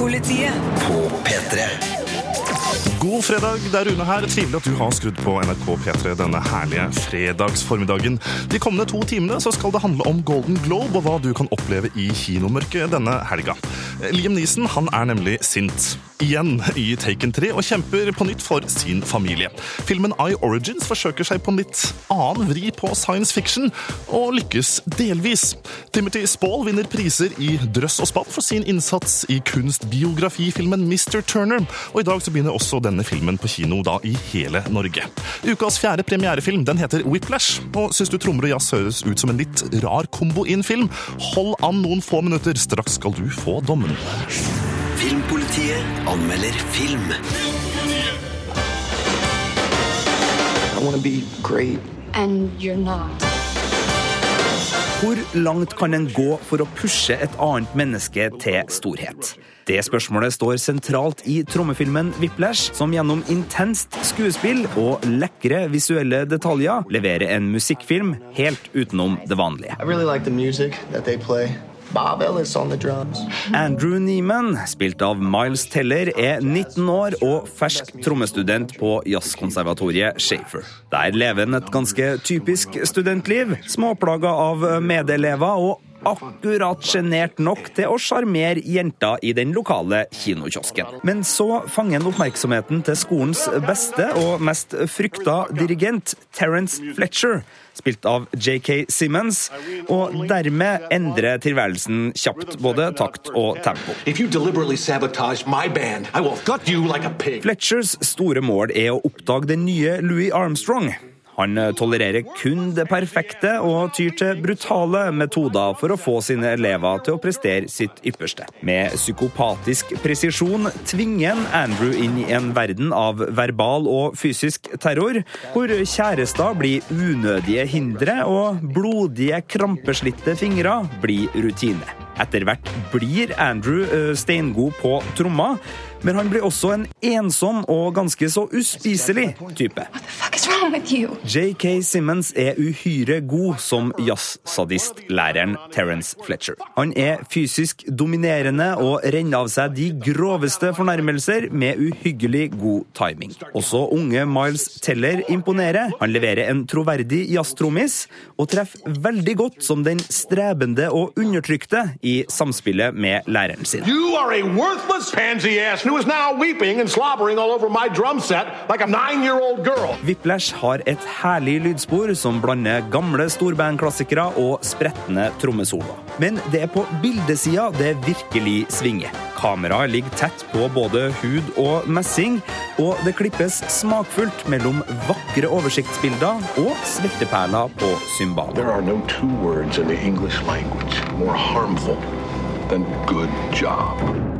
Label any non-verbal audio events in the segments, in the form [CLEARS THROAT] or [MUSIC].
Filmpolitiet på P3. God fredag, det er Rune her. Trivelig at du har skrudd på NRK P3 denne herlige fredagsformiddagen. De kommende to timene så skal det handle om Golden Globe og hva du kan oppleve i kinomørket denne helga. Liam Neeson han er nemlig sint. Igjen i Taken 3 og kjemper på nytt for sin familie. Filmen I Origins forsøker seg på en litt annen vri på science fiction, og lykkes delvis. Timothy Spall vinner priser i drøss og spann for sin innsats i kunstbiografifilmen Mr. Turner, og i dag så begynner også denne filmen på kino da i hele Norge. Ukas fjerde premierefilm den heter Whiplash, og syns du trommer og jazz høres ut som en litt rar kombo i en film? Hold an noen få minutter, straks skal du få dommen. Filmpolitiet anmelder film. I want to be great. And you're not. Hvor langt kan en gå for å pushe et annet menneske til storhet? Det spørsmålet står sentralt i trommefilmen Whiplash, som gjennom intenst skuespill og lekre visuelle detaljer leverer en musikkfilm helt utenom det vanlige. I really like the Bob Ellis on the drums. Andrew Neiman, spilt av Miles Teller, er 19 år og fersk trommestudent på jazzkonservatoriet Shafer. Der lever han et ganske typisk studentliv, småplaga av medelever og akkurat sjenert nok til å sjarmere jenta i den lokale kinokiosken. Men så fanger han oppmerksomheten til skolens beste og mest frykta dirigent, Terence Fletcher, spilt av JK Simmons, og dermed endrer tilværelsen kjapt både takt og tempo. Band, like. Fletchers store mål er å oppdage den nye Louis Armstrong. Han tolererer kun det perfekte og tyr til brutale metoder for å få sine elever til å prestere sitt ypperste. Med psykopatisk presisjon tvinger han Andrew inn i en verden av verbal og fysisk terror, hvor kjærester blir unødige hindre og blodige, krampeslitte fingre blir rutine. Etter hvert blir Andrew eh, steingod på tromma, men han blir også en ensom og ganske så uspiselig type. JK Simmons er uhyre god som jazzsadist-læreren Terence Fletcher. Han er fysisk dominerende og renner av seg de groveste fornærmelser med uhyggelig god timing. Også unge Miles Teller imponerer. Han leverer en troverdig jazztrommis og treffer veldig godt som den strebende og undertrykte i samspillet med læreren sin. You are a worthless pansy ass who is now weeping and slobbering all over my drum set like a nine-year-old girl. Whiplash har et herlig lydspor som blander gamle storbandklassikere og spretne trommesoloer. Men det er på bildesida det virkelig svinger. Kameraet ligger tett på både hud og messing, og det klippes smakfullt mellom vakre oversiktsbilder og svetteperler på cymbaler.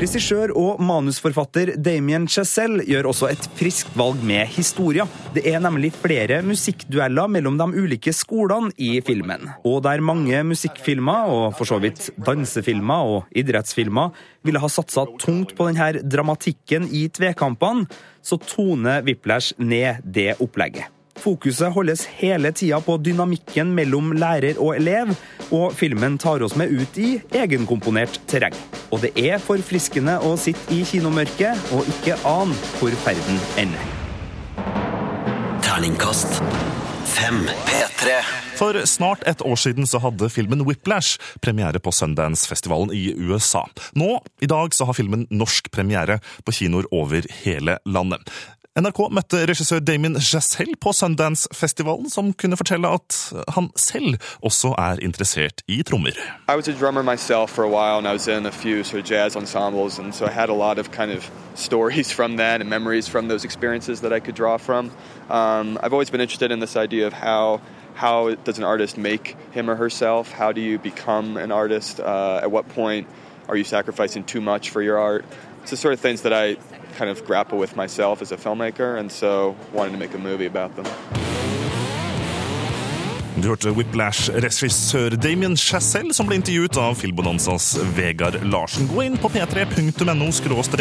Regissør og manusforfatter Damien Chazelle gjør også et friskt valg med historia. Det er nemlig flere musikkdueller mellom de ulike skolene i filmen. Og der mange musikkfilmer, og for så vidt dansefilmer og idrettsfilmer, ville ha satsa tungt på denne dramatikken i tvekampene, så toner Whiplash ned det opplegget. Fokuset holdes hele tida på dynamikken mellom lærer og elev, og filmen tar oss med ut i egenkomponert terreng. Og det er forfriskende å sitte i kinomørket og ikke ane hvor ferden ender. Terningkast fem. P3. For snart et år siden så hadde filmen Whiplash premiere på Sundance-festivalen i USA. Nå, i dag, så har filmen norsk premiere på kinoer over hele landet. NRK møtte regissør Damien Chazelle på Sundance-festivalen, som kunne fortelle at han selv også er interessert i trommer. I was a drummer myself for a while, and I was in a few sort of jazz ensembles, and so I had a lot of kind of stories [LAUGHS] from that and memories from those experiences that I could draw from. Um, I've always been interested in this idea of how how does an artist make him or herself? How do you become artist? Uh, at what point are you sacrificing for your art? It's the sort of things that I kind of grapple with myself as a filmmaker, and so wanted to make a movie about them. Du hørte Whiplash-regissør Damien Chazelle, som ble intervjuet av Filmbonanzas Vegard Larsen. Gå inn på p3.no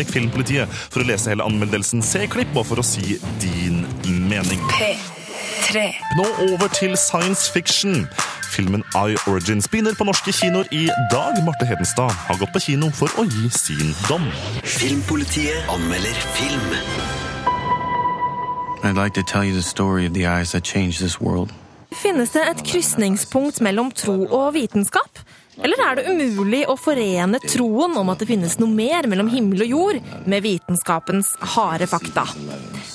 filmpolitiet for å lese hele anmeldelsen, se klipp og for å si din mening. P3 Nå over til science fiction. Filmen I Origins begynner på norske kinoer i dag. Marte Hedenstad har gått på kino for å gi sin dom. Filmpolitiet anmelder film. I'd like to tell you the story of the eyes that changed this world. Finnes det et krysningspunkt mellom tro og vitenskap? Eller er det umulig å forene troen om at det finnes noe mer mellom himmel og jord, med vitenskapens harde fakta?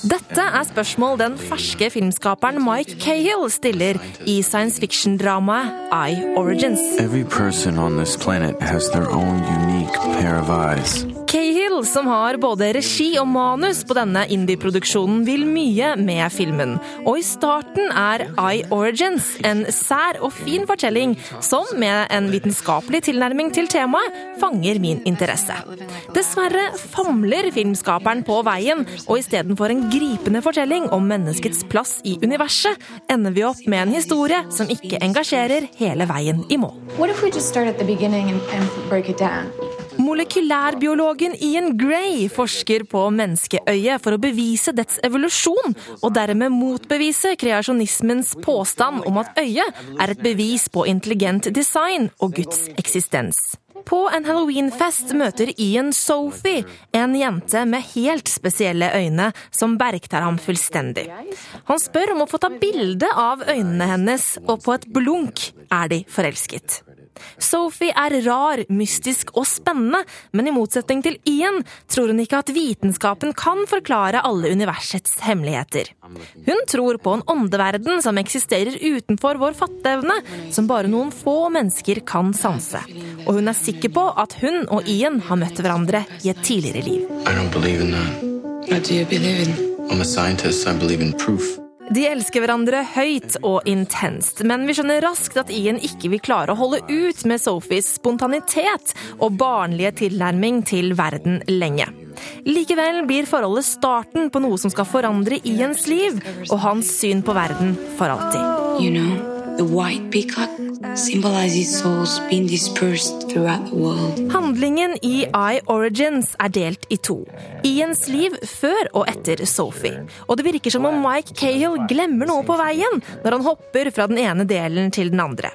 Dette er spørsmål den ferske filmskaperen Mike Cahill stiller i science fiction-dramaet I Origins. Every person on this planet has their own unique pair of eyes. Cahill, som har både regi og manus på denne indie-produksjonen, vil mye med filmen. Og i starten er I Origins en sær og fin fortelling som, med en vitenskapelig tilnærming til temaet, fanger min interesse. Dessverre famler filmskaperen på veien, og istedenfor en gripende fortelling om menneskets plass i universet, ender vi opp med en historie som ikke engasjerer hele veien i mål. What if we just start at the beginning and, and break? Molekylærbiologen Ian Gray forsker på menneskeøyet for å bevise dets evolusjon, og dermed motbevise kreasjonismens påstand om at øyet er et bevis på intelligent design og Guds eksistens. På en halloweenfest møter Ian Sophie, en jente med helt spesielle øyne som bergtar ham fullstendig. Han spør om å få ta bilde av øynene hennes, og på et blunk er de forelsket. Sophie er rar, mystisk og spennende, men i motsetning til Ian tror hun ikke at vitenskapen kan forklare alle universets hemmeligheter. Hun tror på en åndeverden som eksisterer utenfor vår fatteevne, som bare noen få mennesker kan sanse. Og hun er sikker på at hun og Ian har møtt hverandre i et tidligere liv. I don't believe in that. What do you believe in? I'm a scientist. I believe in proof. De elsker hverandre høyt og intenst, men vi skjønner raskt at Ian ikke vil klare å holde ut med Sophies spontanitet og barnlige tilnærming til verden lenge. Likevel blir forholdet starten på noe som skal forandre Ians liv og hans syn på verden for alltid. You know, Handlingen i I Origins er delt i to. Ians liv før og etter Sophie. Og det virker som om Mike Cahill glemmer noe på veien når han hopper fra den ene delen til den andre.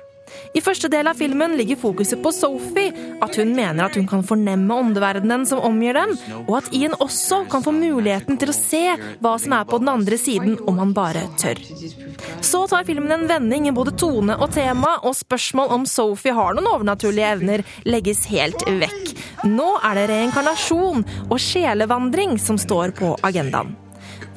I første del av filmen ligger fokuset på Sophie, at hun mener at hun kan fornemme åndeverdenen som omgir dem, og at Ian også kan få muligheten til å se hva som er på den andre siden, om han bare tør. Så tar filmen en vending i både tone og tema, og spørsmål om Sophie har noen overnaturlige evner, legges helt vekk. Nå er det reinkarnasjon og sjelevandring som står på agendaen.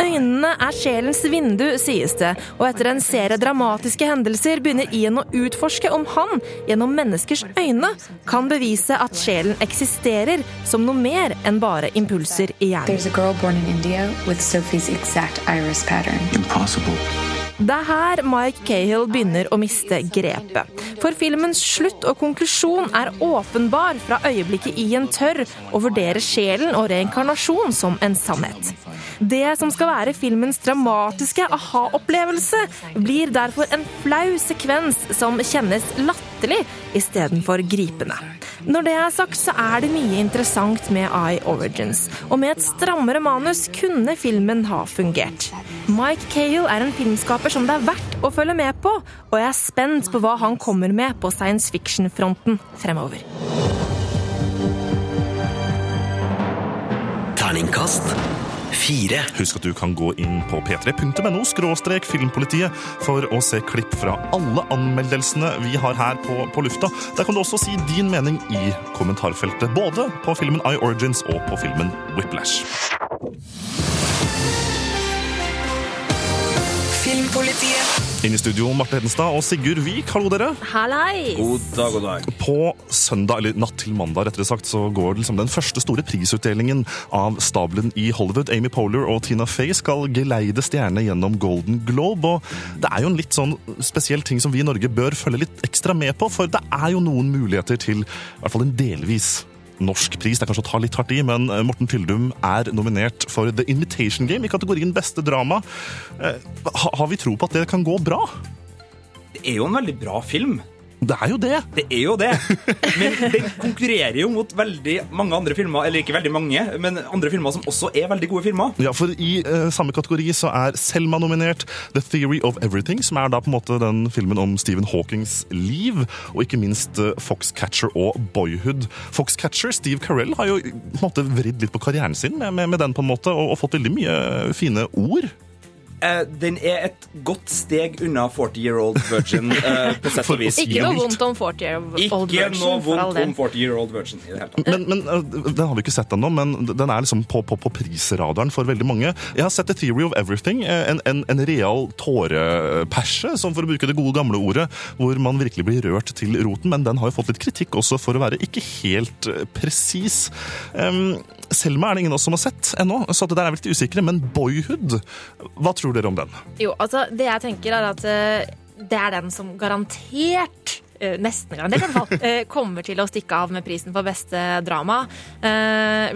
Øynene er sjelens vindu, sies det, og etter en serie dramatiske hendelser begynner Ian å utforske om han, gjennom menneskers øyne, kan bevise at sjelen eksisterer som noe mer enn bare impulser i hjernen. Impossible. Det er her Mike Cahill begynner å miste grepet. For filmens slutt og konklusjon er åpenbar fra øyeblikket Ian tør å vurdere sjelen og reinkarnasjon som en sannhet. Det som skal være filmens dramatiske aha-opplevelse, blir derfor en flau sekvens som kjennes latterlig istedenfor gripende. Når det er sagt, så er det mye interessant med Eye Origins, og med et strammere manus kunne filmen ha fungert. Mike Cahill er en filmskaper som det er verdt å følge med på, og jeg er spent på hva han kommer med på science fiction-fronten fremover. Terningkast fire. Husk at du kan gå inn på p3.no skråstrek filmpolitiet for å se klipp fra alle anmeldelsene vi har her på, på lufta. Der kan du også si din mening i kommentarfeltet, både på filmen I Origins og på filmen Whiplash. Filmpolitiet. Inn i studio, Marte Hedenstad og Sigurd Vik, hallo dere. Hallais! God dag, god dag. På søndag, eller natt til mandag, rettere sagt, så går liksom den første store prisutdelingen av stabelen i Hollywood. Amy Poehler og Tina Fey skal geleide stjerne gjennom Golden Globe. Og det er jo en litt sånn spesiell ting som vi i Norge bør følge litt ekstra med på, for det er jo noen muligheter til i hvert fall en delvis norsk pris. Det er kanskje å ta litt hardt i, men eh, Morten Tyldum er nominert for The Invitation Game i kategorien beste drama. Eh, Har vi tro på at det kan gå bra? Det er jo en veldig bra film. Det er jo det! Det er jo det. Men den konkurrerer jo mot veldig mange andre filmer, eller ikke veldig mange, men andre filmer som også er veldig gode filmer. Ja, for I eh, samme kategori så er Selma nominert. The Theory of Everything, som er da på en måte den filmen om Stephen Hawkings liv. Og ikke minst eh, Foxcatcher og Boyhood. Foxcatcher, Steve Carell, har jo på en måte vridd litt på karrieren sin med, med, med den, på en måte, og, og fått veldig mye fine ord. Eh, den er et godt steg unna 40 Year Old Virgin, eh, [LAUGHS] på sett og vis. Ikke noe vondt om 40 year old Ikke virgin, noe vondt om 40 Year Old Virgin i det hele tatt. Men, men uh, Den har vi ikke sett ennå, men den er liksom på, på, på prisradaren for veldig mange. Jeg har sett The Theory of Everything, eh, en, en, en real tåreperse, som for å bruke det gode gamle ordet, hvor man virkelig blir rørt til roten, men den har jo fått litt kritikk også for å være ikke helt eh, presis. Um, Selma er det ingen av oss som har sett ennå, så det der er vi litt usikre, men Boyhood, hva tror dere om den? Jo, altså, det jeg tenker er at eh, det er den som garantert eh, Nesten garantert, i hvert fall. [LAUGHS] eh, kommer til å stikke av med prisen for beste drama.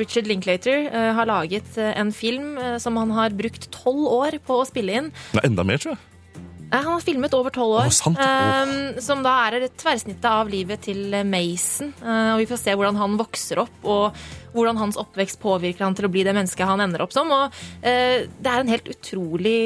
Richard Linklater har laget en film som han har brukt tolv år på å spille inn. Nei, enda mer, tror jeg. Eh, Han har filmet over tolv år, Å, sant. eh, som da er et tverrsnittet av livet til Mason. Eh, og vi får se hvordan han vokser opp, og hvordan hans oppvekst påvirker han til å bli det mennesket han ender opp som. Og eh, det er en helt utrolig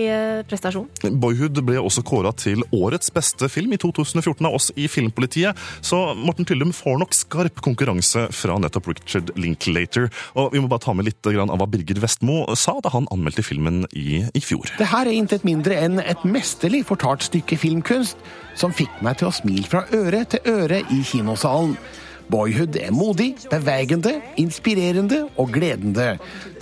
prestasjon. Boyhood ble også kåra til årets beste film i 2014 av oss i Filmpolitiet, så Morten Tyllum får nok skarp konkurranse fra nettopp Richard Linklater. Og vi må bare ta med litt grann av hva Birger Vestmo sa da han anmeldte filmen i, i fjor. Det her er intet mindre enn et mesterlig fortalt stykke filmkunst som fikk meg til å smile fra øre til øre i kinosalen. Boyhood er modig, bevegende, inspirerende og gledende.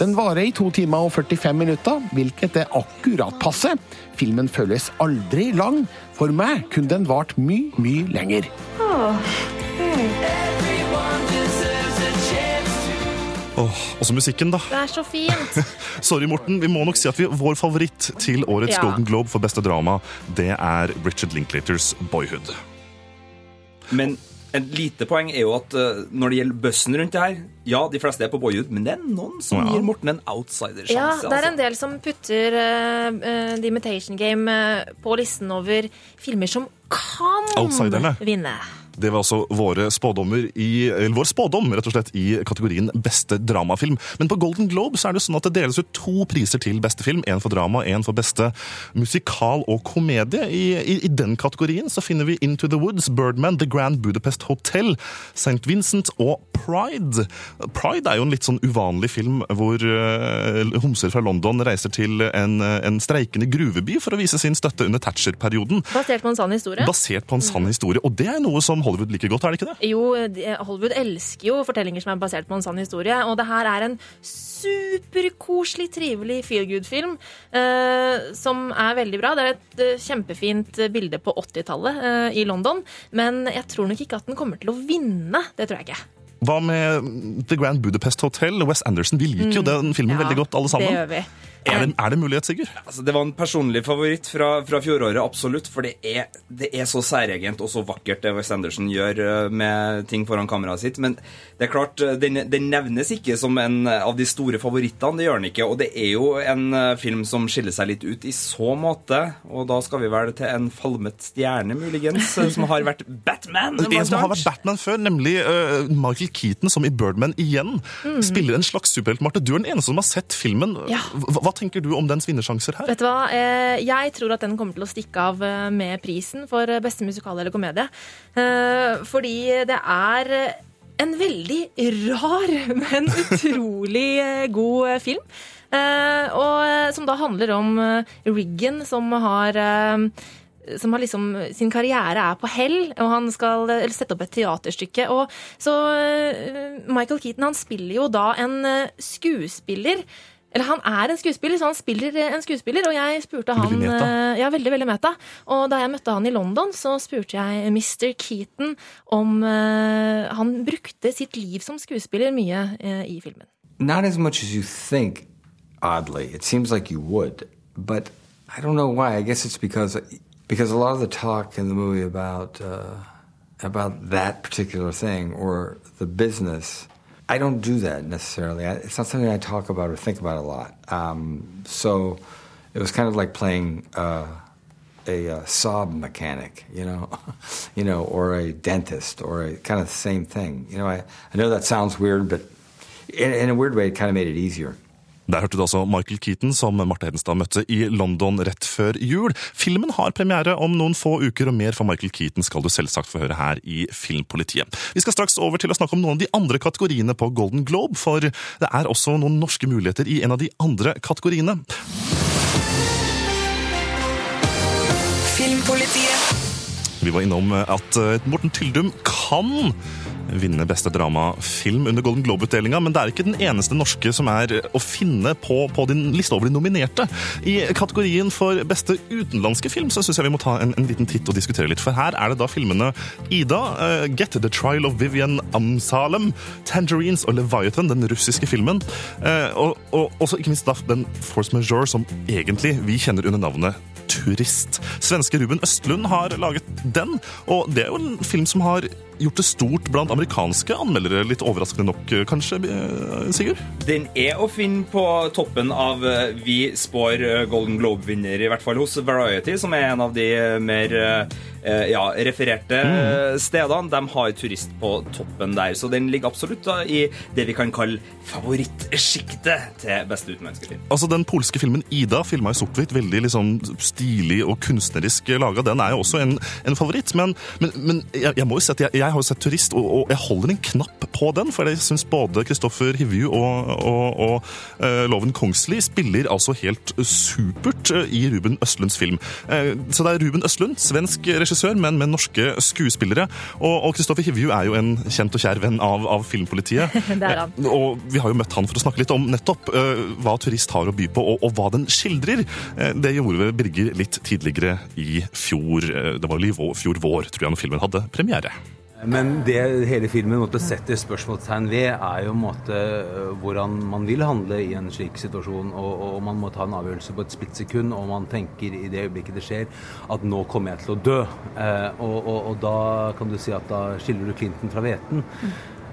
Den varer i to timer og 45 minutter, hvilket er akkurat passe. Filmen føles aldri lang. For meg kunne den vart mye, mye lenger. Åh, også musikken, da. Det er så fint. [LAUGHS] Sorry, Morten. Vi må nok si at vi, vår favoritt til årets Ja. Golden Globe for beste drama, det er Richard Linklaters Boyhood. Men et lite poeng er jo at eh, når det gjelder bøssen rundt det her Ja, de fleste er på Boyhood, men det er noen som Ja. gir Morten en outsidersjanse. Ja, det er altså. en del som putter uh, The Imitation Game på listen over filmer som kan Outsiderne. vinne. Det var altså våre spådommer i, eller vår spådom rett og slett, i kategorien beste dramafilm. Men på Golden Globe så er det sånn at det deles ut to priser til beste film. En for drama, en for beste musikal og komedie. I, i, I den kategorien så finner vi Into the Woods, Birdman, The Grand Budapest Hotel, St. Vincent og Pride. Pride er jo en litt sånn uvanlig film hvor eh, homser fra London reiser til en, en streikende gruveby for å vise sin støtte under Thatcher-perioden. Basert på en sann historie. Basert på en sann historie. Og det er noe som Hollywood liker godt, er det ikke det? Jo, Hollywood elsker jo fortellinger som er basert på en sann historie, og det her er en superkoselig, trivelig feel good-film eh, som er veldig bra. Det er et eh, kjempefint bilde på 80-tallet eh, i London, men jeg tror nok ikke at den kommer til å vinne. Det tror jeg ikke. Hva med The Grand Budapest Hotel? Wes Anderson, vi liker jo den filmen Mm. Veldig godt, alle sammen. Det gjør vi. Er det, er det mulighet, Sigurd? Altså, det var en personlig favoritt fra, fra fjoråret, absolutt. For det er, det er så særegent og så vakkert det Wes Anderson gjør eh, med ting foran kameraet sitt. Men det er klart, eh, den, den nevnes ikke som en av de store favorittene. Det gjør den ikke. Og det er jo en eh, film som skiller seg litt ut i så måte. Og da skal vi vel til en falmet stjerne, muligens, som har vært Batman. En som har vært Batman før, nemlig uh, Michael Keaton, som i Birdman igjen spiller en slags superhelt. Marte, du er den eneste som har sett filmen. Mm. Ja. Hva tenker du om dens vinnersjanser her? Vet du hva? Eh, Jeg tror at den kommer til å stikke av eh, med prisen for eh, beste musikal eller komedie. Fordi det er en veldig rar, [LAUGHS] men utrolig god film. Og som da handler om Riggen, som har som har liksom, sin karriere er på hell, og han skal sette opp et teaterstykke. Og så Michael Keaton han spiller jo da en skuespiller eller han er en skuespiller, så han spiller eh, en skuespiller. Og jeg spurte han Veldig meta. eh, Ja, veldig, veldig meta. Og da jeg møtte han i London, så spurte jeg Mr. Keaton om uh, han brukte sitt liv som skuespiller mye uh, i filmen. Not as much as you think, oddly. It seems like you would, but I don't know why. I guess it's because because a lot of the talk in the movie about uh, about that particular thing or the business. I don't do that necessarily. I, it's not something I talk about or think about a lot. Um, so it was kind of like playing uh, a uh, Saab mechanic, you know, [LAUGHS] you know, or a dentist, or a kind of the same thing. You know, I, I know that sounds weird, but in, in a weird way, it kind of made it easier. Der hørte du altså Michael Keaton, som Marte Hedenstad møtte i London rett før jul. Filmen har premiere om noen få uker, og mer fra Michael Keaton skal du selvsagt få høre her i Filmpolitiet. Vi skal straks over til å snakke om noen av de andre kategoriene på Golden Globe, for det er også noen norske muligheter i en av de andre kategoriene. Vi var innom at eh, Morten Tyldum kan vinne beste dramafilm under Golden Globe-utdelinga, men det er ikke den eneste norske som er å finne på, på din liste over de nominerte. I kategorien for beste utenlandske film så syns jeg vi må ta en, en, liten titt og diskutere litt, for her er det da filmene Ida, uh, Get The Trial of Vivian Amsalem, Tangerines og Leviathan, den russiske filmen, uh, og, og også ikke minst da den Force Majeure, som egentlig vi kjenner under navnet Turist. Svenske Ruben Østlund har laget den, og det er jo en film som har gjort det stort blant amerikanske anmeldere. Litt overraskende nok, kanskje, Sigurd? Den er å finne på toppen av Vi spår Golden Globe-vinner, i hvert fall hos Variety, som er en av de mer ja, refererte mm. stedene. De har turist på toppen der, så den ligger absolutt da, i det vi kan kalle favorittsjiktet til beste utenlandske film. Altså, Den polske filmen 'Ida', filma i sort-hvitt, veldig liksom stilig og kunstnerisk laga, den er jo også en, en favoritt. Men, men, men jeg, jeg, må jo si at jeg, jeg, har jo sett 'Turist', og, og, jeg holder en knapp på den, for jeg syns både Kristoffer Hivju og, og, og uh, Loven Kongsli spiller altså helt supert i Ruben Østlunds film. Uh, så det er Ruben Østlund, svensk regissør, men med norske skuespillere. Og Kristoffer Hivju er jo en kjent og kjær venn av, av Filmpolitiet. [LAUGHS] det er han. Uh, og vi har jo møtt han for å snakke litt om nettopp hva turist har å by på, og, og hva den skildrer. det gjorde Birger litt tidligere i fjor. Det var vel i fjor vår, tror jeg, når filmen hadde premiere. Men det hele filmen måtte sette spørsmålstegn ved, er jo måte hvordan man vil handle i en slik situasjon. Og, og man må ta en avgjørelse på et splittsekund, og man tenker i det øyeblikket det skjer, at nå kommer jeg til å dø. Eh, og, og, og, da kan du si at da skiller du klinten fra hveten.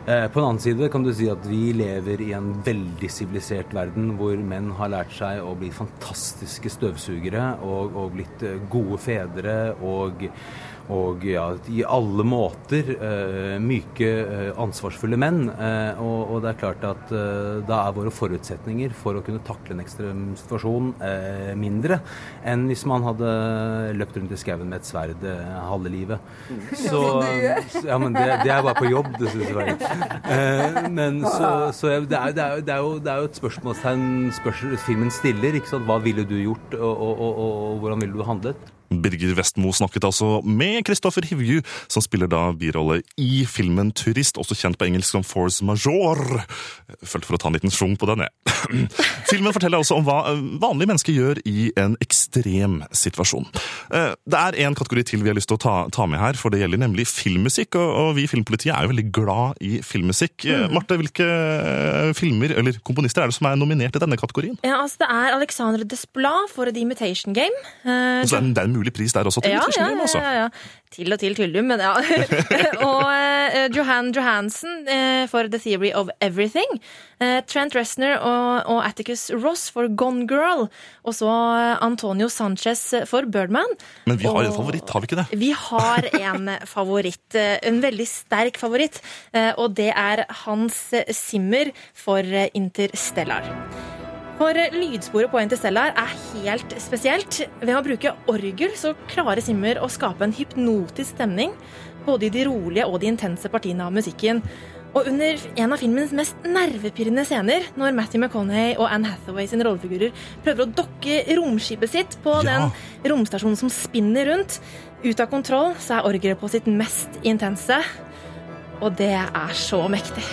Eh, på den annen side kan du si at vi lever i en veldig sivilisert verden hvor menn har lært seg å bli fantastiske støvsugere og, og blitt gode fedre og og ja, i alle måter uh, myke, uh, ansvarsfulle menn. Uh, og, og, det er klart at da er våre forutsetninger for å kunne takle en ekstrem situasjon mindre enn hvis man hadde løpt rundt i skauen med et sverd halve livet. [LAUGHS] Så, ja, men det, det, er bare på jobb, det syns jeg var Men så, så det, er, det, er, det, er jo, det er jo et spørsmålstegn spørsmål, filmen stiller. ikke sant? Hva ville du gjort, og, og, og hvordan ville du handlet? Birger Vestmo snakket altså med Kristoffer Hivju, som spiller da birolle i filmen Turist, også kjent på engelsk som Force Majeure. Følte for å ta en liten sjung på den, jeg. [CLEARS THROAT] Filmen forteller altså om hva vanlige mennesker gjør i en ekstrem situasjon. Eh, det er en kategori til vi har lyst til å ta, ta med her, for det gjelder nemlig filmmusikk. Og, vi i Filmpolitiet er jo veldig glad i filmmusikk. Mm. Marte, hvilke filmer eller komponister er det som er nominert i denne kategorien? Ja, altså Det er Alexandre Desplat for The Imitation Game. Uh, så det er en mulig pris der også til ja, ja, ja, ja, ja. Til og til Tyldum, men ja. [LAUGHS] og uh, Johan Johansen uh, for The Theory of Everything. Uh, Trent Reznor og, og, Atticus Ross for Gone Girl. Og så Antonio Sanchez for Birdman. Men vi har og, en favoritt, har vi ikke det? Vi har en [LAUGHS] favoritt. En veldig sterk favoritt. Og det er Hans Zimmer for Interstellar. For lydsporet på Interstellar er helt spesielt. Ved å bruke orgel så klarer Simmer å skape en hypnotisk stemning, både i de rolige og de intense partiene av musikken. Og under en av filmens mest nervepirrende scener, når Matthew McConaughey og Anne Hathaway sine rollefigurer prøver å dokke romskipet sitt på ja. den romstasjonen som spinner rundt, ut av kontroll, så er orgelet på sitt mest intense. Og det er så mektig.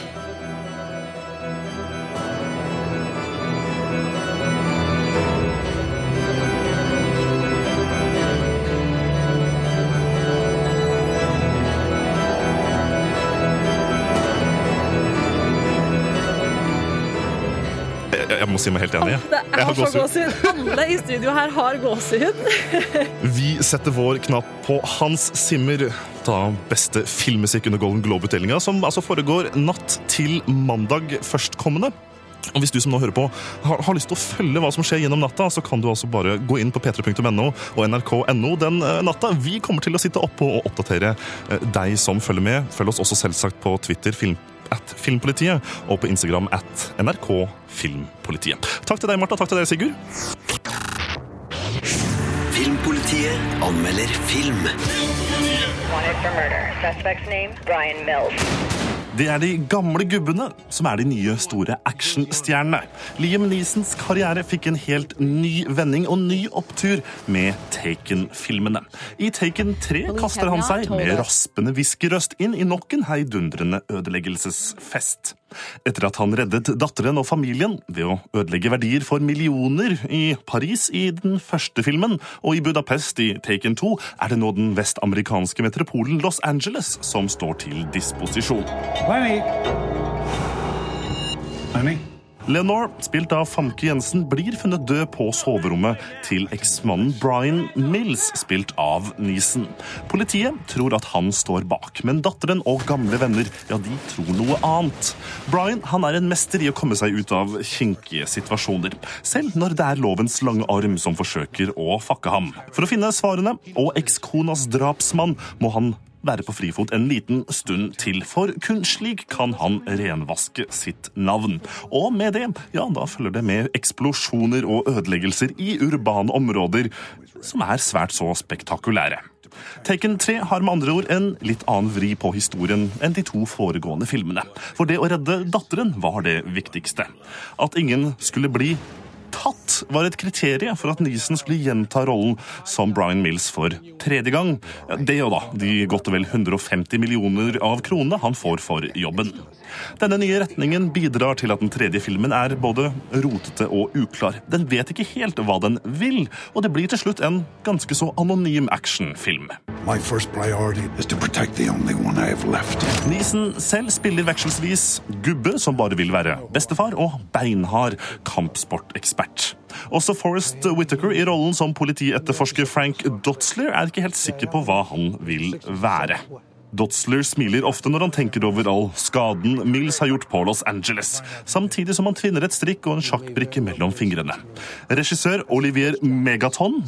Jeg må si meg helt enig. Det er så gåsehud. Alle i studio her har gåsehud. [LAUGHS] Vi setter vår knapp på Hans Zimmer, ta beste filmmusikk under Golden Globe-utdelinga, som altså foregår natt til mandag førstkommende. Og hvis du som nå hører på har, har lyst til å følge hva som skjer gjennom natta, så kan du altså bare gå inn på p3.no og nrk.no den eh, natta. Vi kommer til å sitte oppe og oppdatere eh, deg som følger med. Følg oss også selvsagt på Twitter film, at Filmpolitiet og på Instagram at NRK Filmpolitiet. Takk til deg, Marta. Takk til deg, Sigurd. Filmpolitiet anmelder film. Wanted for murder. Suspect's name, Brian Mills. Det er de gamle gubbene som er de nye store actionstjernene. Liam Neesons karriere fikk en helt ny vending og ny opptur med Taken-filmene. I Taken 3 kaster han seg med raspende hviskerøst inn i nok en heidundrende ødeleggelsesfest. Etter at han reddet datteren og familien ved å ødelegge verdier for millioner i Paris i den første filmen, og i Budapest i Taken 2, er det nå den vestamerikanske metropolen Los Angeles som står til disposisjon. Lenny. Lenny. Leonore, spilt av Famke Jensen, blir funnet død på soverommet til eksmannen Brian Mills, spilt av Neeson. Politiet tror at han står bak, men datteren og gamle venner ja, de tror noe annet. Brian han er en mester i å komme seg ut av kinkige situasjoner, selv når det er lovens lange arm som forsøker å fakke ham. For å finne svarene og ekskonas drapsmann må han være på frifot en liten stund til, for kun slik kan han renvaske sitt navn. Og med det, ja, da følger det med eksplosjoner og ødeleggelser i urbane områder, som er svært så spektakulære. Taken 3 har med andre ord en litt annen vri på historien enn de to foregående filmene. For det å redde datteren var det viktigste. At ingen skulle bli tatt, var et kriterium for at Neeson skulle gjenta rollen som Brian Mills for tredje gang. Det og da de godt og vel 150 millioner av kronene han får for jobben. Denne nye retningen bidrar til at den tredje filmen er både rotete og uklar. Den vet ikke helt hva den vil, og det blir til slutt en ganske så anonym actionfilm. My first priority is to protect the only one I have left. Neeson selv spiller vekselsvis gubbe som bare vil være bestefar, og beinhard kampsportekspert. Også Forrest Whittaker i rollen som politietterforsker Frank Dotzler er ikke helt sikker på hva han vil være. Dotzler smiler ofte når han tenker over all skaden Mills har gjort på Los Angeles, samtidig som han tvinner et strikk og en sjakkbrikke mellom fingrene. Regissør Olivier Megaton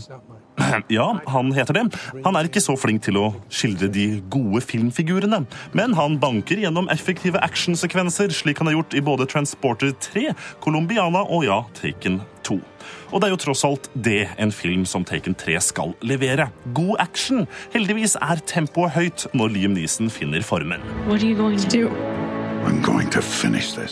[CLEARS THROAT] ja, han heter det. Han er ikke så flink til å skildre de gode filmfigurene, men han banker gjennom effektive actionsekvenser, slik han har gjort i både Transporter 3, Colombiana og ja, Taken 2. Og det er jo tross alt det en film som Taken 3 skal levere. God action. Heldigvis er tempoet høyt når Liam Neeson finner formen. You going to do?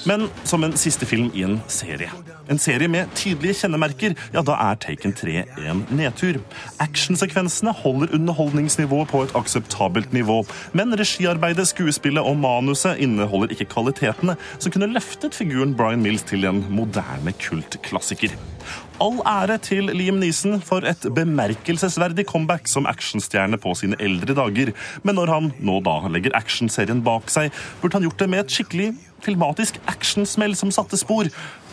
Men som en siste film i en serie. En serie med tydelige kjennemerker, ja, da er Taken 3 en nedtur. Actionsekvensene holder underholdningsnivået på et akseptabelt nivå, men regiarbeidet, skuespillet og manuset inneholder ikke kvalitetene som kunne løftet figuren Brian Mills til en moderne kultklassiker. All ære til Liam Neeson for et bemerkelsesverdig comeback som actionstjerne på sine eldre dager. Men når han nå da legger actionserien bak seg, burde han gjort det med et skikkelig filmatisk actionsmell som satte spor.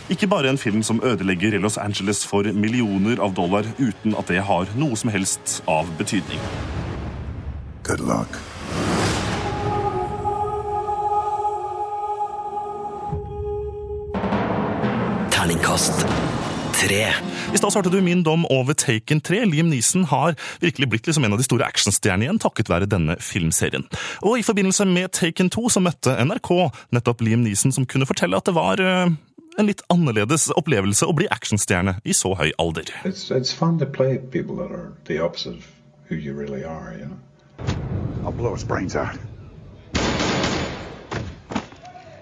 Ikke bare en film som ødelegger Los Angeles for millioner av dollar uten at det har noe som helst av betydning. Good luck. Terningkast tre. I stad hørte du min dom over Taken 3. Liam Neeson har virkelig blitt liksom en av de store actionstjernene igjen, takket være denne filmserien. Og i forbindelse med Taken 2 så møtte NRK nettopp Liam Neeson, som kunne fortelle at det var eh, en litt annerledes opplevelse å bli actionstjerne i så høy alder. It's, it's fun to play people that are the opposite of who you really are, you know. I'll blow his brains out.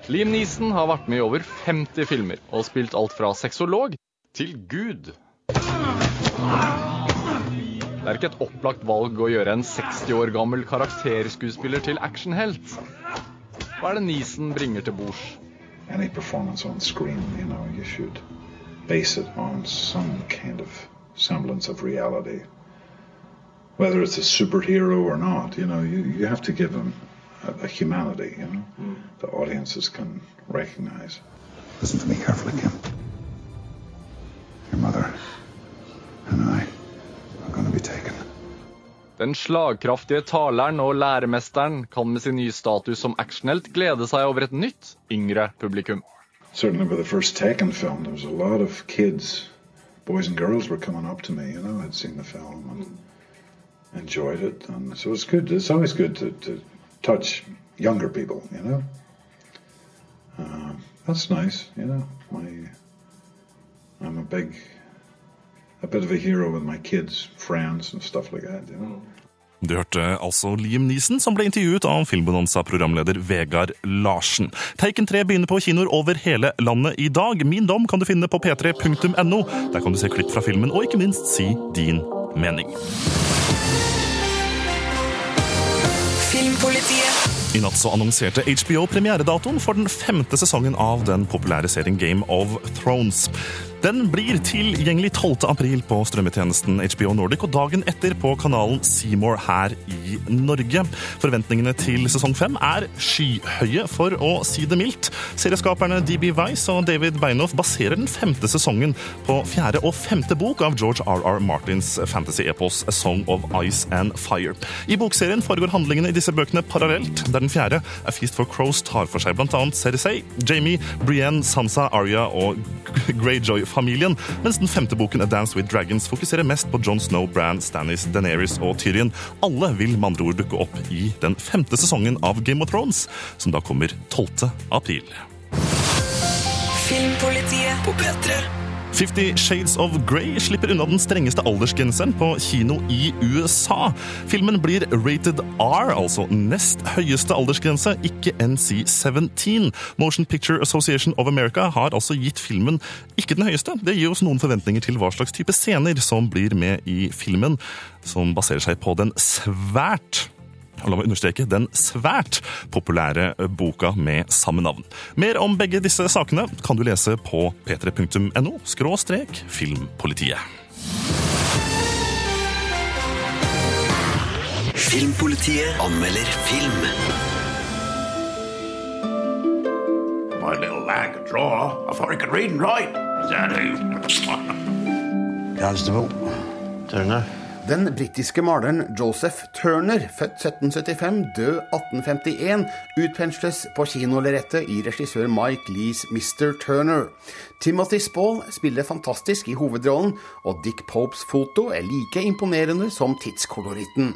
Liam Neeson har vært med i over 50 filmer og spilt alt fra sexolog til Gud. Det er ikke et opplagt valg å gjøre en 60 år gammel karakterskuespiller til actionhelt. Hva er det Nisen bringer til bords? Any performance on screen, you know, you should base it on some kind of semblance of reality. Whether it's a superhero or not, you know, you, you have to give them a, a humanity, you know, the audiences can recognize. Listen to me carefully, Kim. Den slagkraftige taleren og læremesteren kan med sin nye status som actionhelt glede seg over et nytt, yngre publikum. certainly with the first Taken film, there was a lot of kids, boys and girls, were coming up to me. You know, I'd seen the film and enjoyed it, and so it's good. It's always good to, to touch younger people. You know, uh, that's nice. You know, my I'm a big, a bit of a hero with my kids' friends and stuff like that. You know. Du hørte altså Liam Neeson, som ble intervjuet av Filmbonanza-programleder Vegard Larsen. Taken 3 begynner på kinoer over hele landet i dag. Min dom kan du finne på p3.no. Der kan du se klipp fra filmen, og ikke minst si din mening. Filmpolitiet. I natt så annonserte HBO premieredatoen for den femte sesongen av den populære serien Game of Thrones. Den blir tilgjengelig 12. april på strømmetjenesten HBO Nordic og dagen etter på kanalen Seymour her i Norge. Forventningene til sesong fem er skyhøye, for å si det mildt. Serieskaperne DB Weiss og David Beinhoff baserer den femte sesongen på fjerde og femte bok av George R.R. Martins fantasy-epos A Song of Ice and Fire. I bokserien foregår handlingene i disse bøkene parallelt, der den fjerde, A Feast for Crows, tar for seg annet Cersei, Jamie, Brienne, Sansa, Arya og Greyjoy-familien, mens den femte boken A Dance with Dragons fokuserer mest på Jon Snow, Bran, Stannis, Daenerys og Tyrion. Alle vil med andre ord dukke opp i den femte sesongen av Game of Thrones, som da kommer 12. april. Filmpolitiet på P3. Fifty Shades of Grey slipper unna den strengeste aldersgrensen på kino i USA. Filmen blir rated R, altså nest høyeste aldersgrense, ikke NC-17. Motion Picture Association of America har altså gitt filmen ikke den høyeste. Det gir oss noen forventninger til hva slags type scener som blir med i filmen, som baserer seg på den svært og la meg understreke den svært populære boka med samme navn. Mer om begge disse sakene kan du lese på p3.no skråstrek filmpolitiet. Filmpolitiet anmelder film. My little lag could draw. I thought he could read and write. Is that who? Constable. Turner. Den britiske maleren Joseph Turner, født 1775, død 1851, utpensles på kinolerretet i regissør Mike Lees Mr. Turner. Timothy Spall spiller fantastisk i hovedrollen, og Dick Popes foto er like imponerende som tidskoloritten.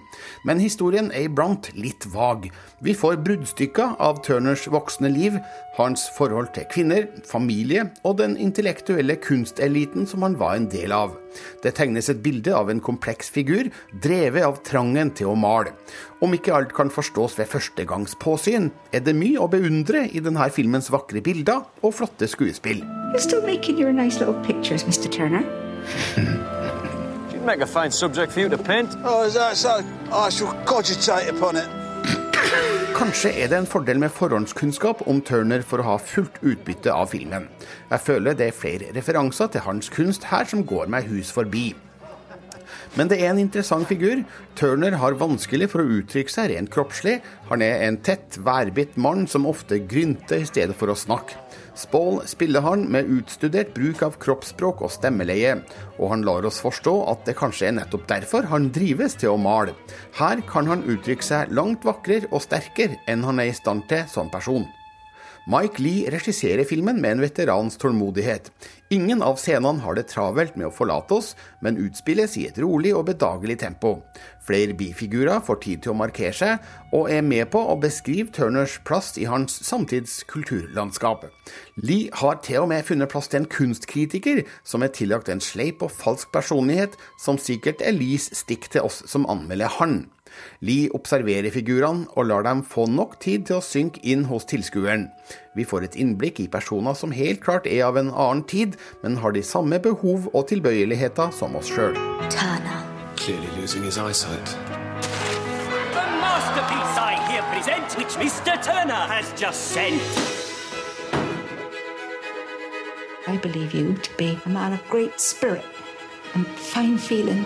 Men historien er iblant litt vag. Vi får bruddstykker av Turners voksne liv, hans forhold til kvinner, familie og den intellektuelle kunsteliten som han var en del av. Det tegnes et bilde av en kompleks figur, drevet av trangen til å male. Om ikke alt kan forstås ved førstegangspåsyn, er det mye å beundre i denne filmens vakre bilder og flotte skuespill. You're still making your nice pictures, Mr. Turner. Make a fine subject for you to paint. Oh, is that so? I shall cogitate upon it. [COUGHS] Kanskje er det en fordel med forhåndskunnskap om Turner for å ha fullt utbytte av filmen. Jeg føler det er flere referanser til hans kunst her som går meg hus forbi. Men det er en interessant figur. Turner har vanskelig for å uttrykke seg rent kroppslig. Han er en tett, værbitt mann som ofte grynter i stedet for å snakke. Spall spiller han med utstudert bruk av kroppsspråk og stemmeleie, og han lar oss forstå at det kanskje er nettopp derfor han drives til å male. Her kan han uttrykke seg langt vakrere og sterkere enn han er i stand til som person. Mike Lee regisserer filmen med en veterans tålmodighet. Ingen av scenene har det travelt med å forlate oss, men utspilles i et rolig og bedagelig tempo. Flere bifigurer får tid til å markere seg, og er med på å beskrive Turners plass i hans samtids kulturlandskap. Lee har til og med funnet plass til en kunstkritiker som er tillagt en sleip og falsk personlighet, som sikkert er Lees stikk til oss som anmelder han. Lee observerer figurene og lar dem få nok tid til å synke inn hos tilskueren. Vi får et innblikk i personer som helt klart er av en annen tid, men har de samme behov og tilbøyeligheter som oss sjøl. Clearly losing his eyesight. The masterpiece I here present, which Mr. Turner has just sent. I believe you to be a man of great spirit and fine feeling.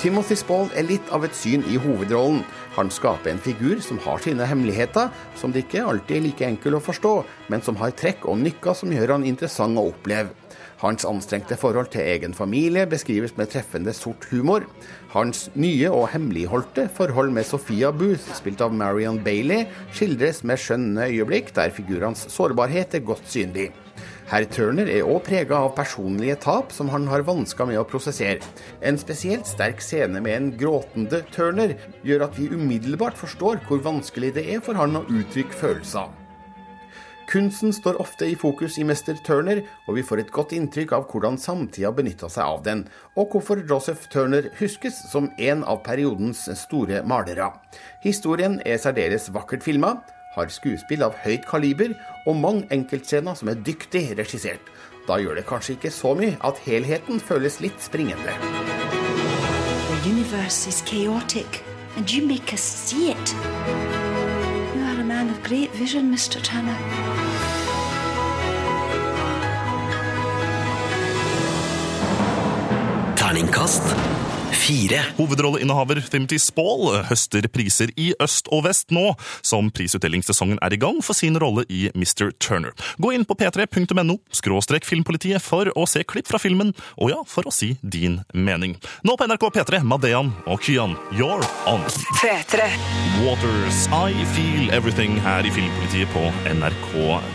Timothy Spall er litt av et syn i hovedrollen. Han skaper en figur som har sine hemmeligheter, som det ikke alltid er like enkel å forstå, men som har trekk og nykker som gjør han interessant å oppleve. Hans anstrengte forhold til egen familie beskrives med treffende sort humor. Hans nye og hemmeligholdte forhold med Sophia Booth, spilt av Marion Bailey, skildres med skjønne øyeblikk der figurenes sårbarhet er godt synlig. Herr Turner er òg prega av personlige tap som han har vansker med å prosessere. En spesielt sterk scene med en gråtende Turner gjør at vi umiddelbart forstår hvor vanskelig det er for han å uttrykke følelser. Kunsten står ofte i fokus i Mester Turner, og vi får et godt inntrykk av hvordan samtida benytta seg av den, og hvorfor Joseph Turner huskes som en av periodens store malere. Historien er særdeles vakkert filma, har skuespill av høyt kaliber og mange enkeltscener som er dyktig regissert. Da gjør det kanskje ikke så mye at helheten føles litt springende. The universe is chaotic, and you make us see it. You are a man of great vision, Mr. Tanner. Terningkast fire. Hovedrolleinnehaver Timothy Spall høster priser i øst og vest nå som prisutdelingssesongen er i gang for sin rolle i Mr. Turner. Gå inn på p3.no skråstrek filmpolitiet for å se klipp fra filmen, og ja, for å si din mening. Nå på NRK P3, Madean og Kyan, You're On. P3. Waters, I Feel Everything her i Filmpolitiet på NRK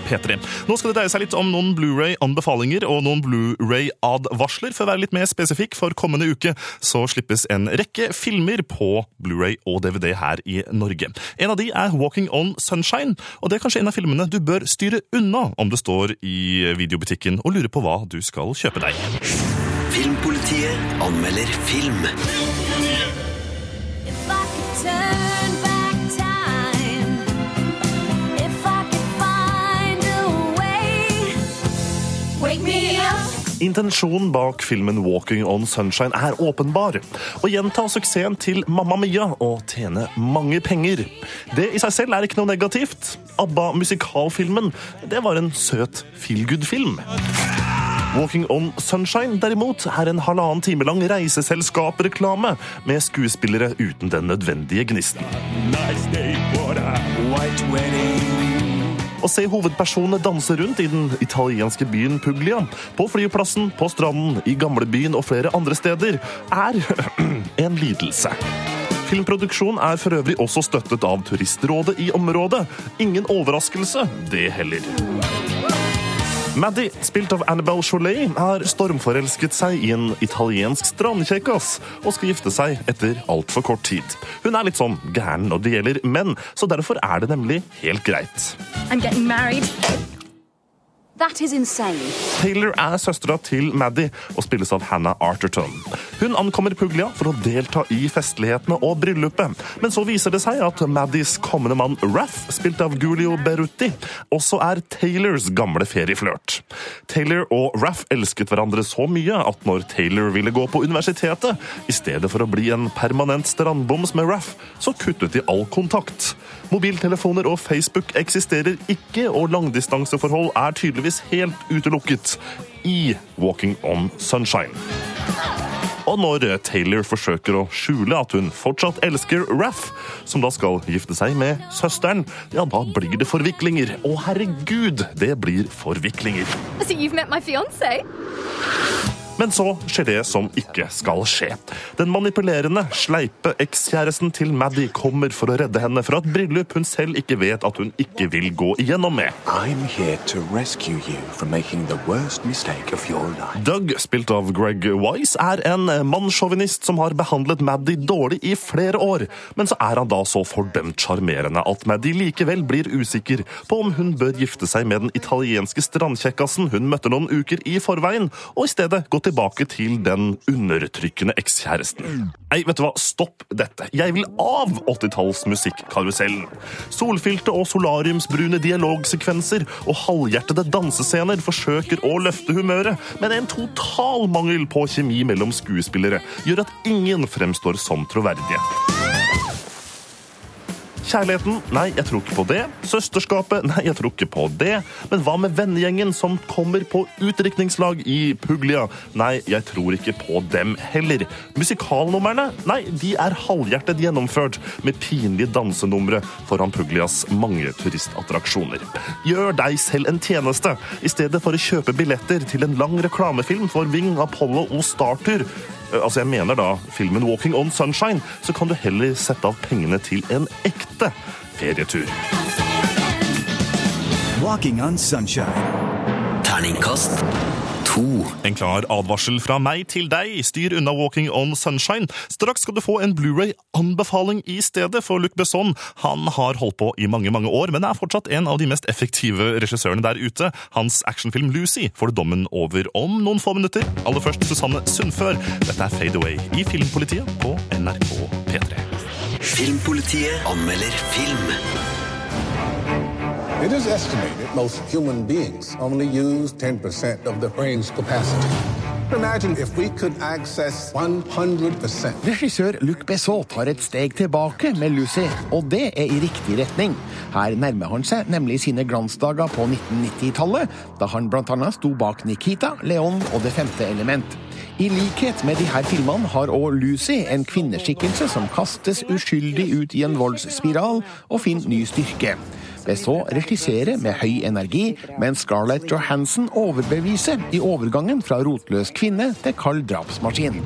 P3. Nå skal det dreie seg litt om noen Blu-ray-anbefalinger og noen Blu-ray-advarsler. For å være litt mer spesifikk, for kommende uke så slippes en rekke filmer på Blu-ray og DVD her i Norge. En av de er Walking On Sunshine, og det er kanskje en av filmene du bør styre unna om du står i videobutikken og lurer på hva du skal kjøpe deg. Filmpolitiet anmelder film. Intensjonen bak filmen Walking on Sunshine er åpenbar. Å gjenta suksessen til Mamma Mia og tjene mange penger. Det i seg selv er ikke noe negativt. ABBA-musikalfilmen det var en søt feelgood-film. Walking on Sunshine derimot er en halvannen time lang reiseselskap-reklame med skuespillere uten den nødvendige gnisten. Å se hovedpersonene danse rundt i den italienske byen Puglia, på flyplassen, på stranden, i gamlebyen og flere andre steder, er [CLEARS THROAT] en lidelse. Filmproduksjon er for øvrig også støttet av Turistrådet i området. Ingen overraskelse, det heller. Maddie, spilt av Annabelle Cholet, har stormforelsket seg i en italiensk strandkjekkas og skal gifte seg etter altfor kort tid. Hun er litt sånn gæren når det gjelder menn, så derfor er det nemlig helt greit. I'm Taylor er søstera til Maddy og spilles av Hannah Arterton. Hun ankommer Puglia for å delta i festlighetene og bryllupet, men så viser det seg at Maddies kommende mann Raff, spilt av Gulio Berutti, også er Taylors gamle ferieflørt. Taylor og Raff elsket hverandre så mye at når Taylor ville gå på universitetet, i stedet for å bli en permanent strandboms med Raff, så kuttet de all kontakt. Mobiltelefoner og Facebook eksisterer ikke, og langdistanseforhold er tydeligvis helt utelukket i Walking on Sunshine. Og når Taylor forsøker å skjule at hun fortsatt elsker Raff, som da skal gifte seg med søsteren, ja, da blir det forviklinger. Å, herregud, det blir forviklinger. So fiance? Men så skjer det som ikke skal skje. Den manipulerende, sleipe ekskjæresten til Maddie kommer for å redde henne fra et bryllup hun selv ikke vet at hun ikke vil gå igjennom med. I'm here to rescue you from making the worst mistake of your life. Doug, spilt av Greg Wise, er en mannssjåvinist som har behandlet Maddie dårlig i flere år. Men så er han da så fordømt sjarmerende at Maddie likevel blir usikker på om hun bør gifte seg med den italienske strandkjekkasen hun møtte noen uker i forveien, og i stedet gå tilbake til den undertrykkende ekskjæresten. Nei, vet du hva, stopp dette. Jeg vil av 80-tallsmusikkarusellen. Solfylte og solariumsbrune dialogsekvenser og halvhjertede dansescener forsøker å løfte humøret, men en total mangel på kjemi mellom skuespillere gjør at ingen fremstår som troverdige. Kjærligheten? Nei, jeg tror ikke på det. Søsterskapet? Nei, jeg tror ikke på det. Men hva med vennegjengen som kommer på utdrikningslag i Puglia? Nei, jeg tror ikke på dem heller. Musikalnumrene? Nei, de er halvhjertet gjennomført med pinlige dansenumre foran Puglias mange turistattraksjoner. Gjør deg selv en tjeneste. I stedet for å kjøpe billetter til en lang reklamefilm for Ving, Apollo og Startur, altså jeg mener da filmen Walking on Sunshine, så kan du heller sette av pengene til en ekte ferietur. Walking on sunshine. Terningkast to. En klar advarsel fra meg til deg. Styr unna Walking on Sunshine. Straks skal du få en Blu-ray-anbefaling i stedet, for Luc Besson han har holdt på i mange mange år, men er fortsatt en av de mest effektive regissørene der ute. Hans actionfilm Lucy får du dommen over om noen få minutter. Aller først Susanne Sundfør. Dette er Fade Away i Filmpolitiet på NRK P3. Filmpolitiet anmelder film. It is estimated most human beings only use 10% of the brain's capacity. Imagine if we could access 100%. Regissør Luc Besson tar et steg tilbake med Lucy, og det er i riktig retning. Her nærmer han seg nemlig sine glansdager på 1990-tallet, da han bl.a. sto bak Nikita, Leon og Det femte element. I likhet med de her filmene har òg Lucy en kvinneskikkelse som kastes uskyldig ut i en voldsspiral og finner ny styrke. Besson regissere med høy energi, mens Scarlett Johansson overbeviser i overgangen fra rotløs kvinne til kald drapsmaskin.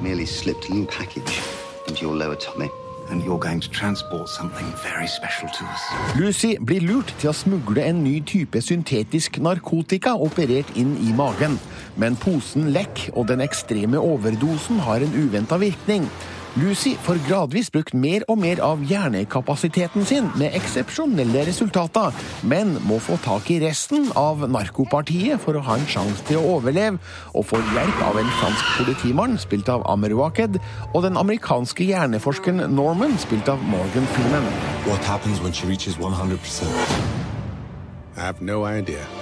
Lucy blir lurt til å smugle en ny type syntetisk narkotika operert inn i magen. Men posen lekker, og den ekstreme overdosen har en uventa virkning. Lucy får gradvis brukt mer og mer av hjernekapasiteten sin, med eksepsjonelle resultater, men må få tak i resten av narkopartiet for å ha en sjanse til å overleve, og får hjelp av en fransk politimann, spilt av Amer Waked, og den amerikanske hjerneforskeren Norman, spilt av Morgan Freeman. What happens when she reaches 100%? I have no idea.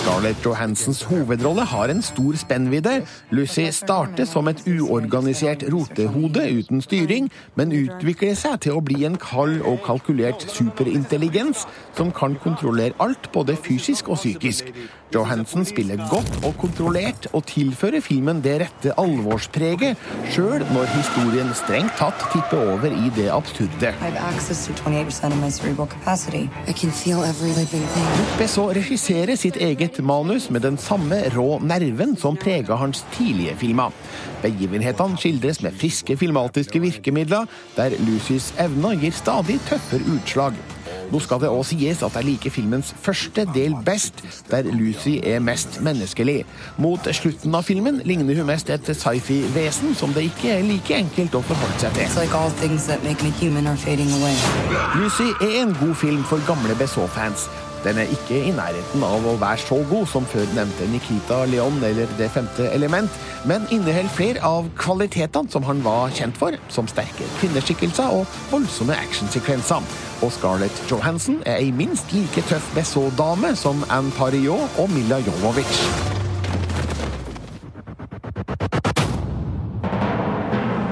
Scarlett Johansens hovedrolle har en stor spennvidde. Lucy starter som et uorganisert rotehode uten styring, men utvikler seg til å bli en kald og kalkulert superintelligens som kan kontrollere alt, både fysisk og psykisk. Johansen spiller godt og kontrollert, og tilfører filmen det rette alvorspreget, sjøl når historien strengt tatt tipper over i det absurde. I så access to 28% of my cerebral capacity. I can feel every living regisserer sitt eget manus med den samme rå nerven som prega hans tidlige filmer. Begivenhetene skildres med friske filmatiske virkemidler, der Lucys evner gir stadig tøffere utslag. Nå skal det òg sies at jeg liker filmens første del best, der Lucy er mest menneskelig. Mot slutten av filmen ligner hun mest et sci-fi-vesen som det ikke er like enkelt å forholde seg til. like. Lucy er en god film for gamle Besson-fans. Den er ikke i nærheten av å være så god som før nevnte Nikita Leon eller Det femte element, men inneholder flere av kvalitetene som han var kjent for, som sterke kvinneskikkelser og voldsomme actionsekvenser. Og Scarlett Johansson er ei minst like tøff Besson-dame som Anne Parillot og Mila Jovovich.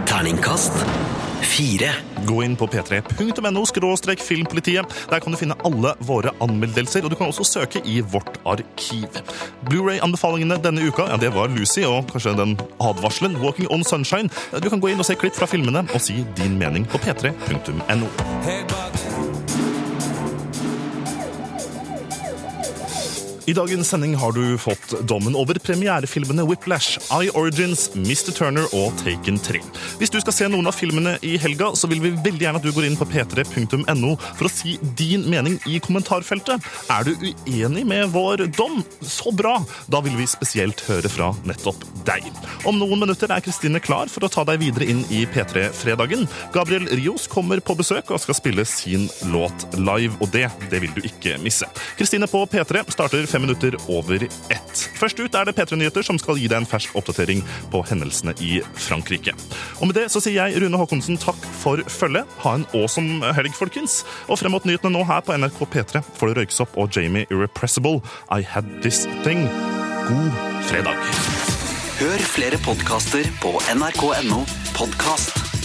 Terningkast fire. Gå inn på p3.no skråstrek filmpolitiet. Der kan du finne alle våre anmeldelser, og du kan også søke i vårt arkiv. Blu-ray-anbefalingene denne uka ja, det var Lucy og kanskje den advarselen Walking on Sunshine. Du kan gå inn og se klipp fra filmene og si din mening på p3.no. I dagens sending har du fått dommen over premierefilmene Whiplash, Eye Origins, Mr. Turner og Taken 3. Hvis du skal se noen av filmene i helga, så vil vi veldig gjerne at du går inn på p3.no for å si din mening i kommentarfeltet. Er du uenig med vår dom? Så bra! Da vil vi spesielt høre fra nettopp deg. Om noen minutter er Kristine klar for å ta deg videre inn i P3-fredagen. Gabriel Rios kommer på besøk og skal spille sin låt live, og det, det vil du ikke misse. Kristine på P3 starter fem minutter over ett. Først ut er det P3-nyheter som skal gi deg en fersk oppdatering på hendelsene i Frankrike. Og med det så sier jeg Rune Håkonsen takk for følget. Ha en awesome helg, folkens. Og frem mot nyhetene nå her på NRK P3 får du Røyksopp og Jamie Irrepressible. I Had This Thing. God fredag. Hør flere podkaster på nrk.no podkast.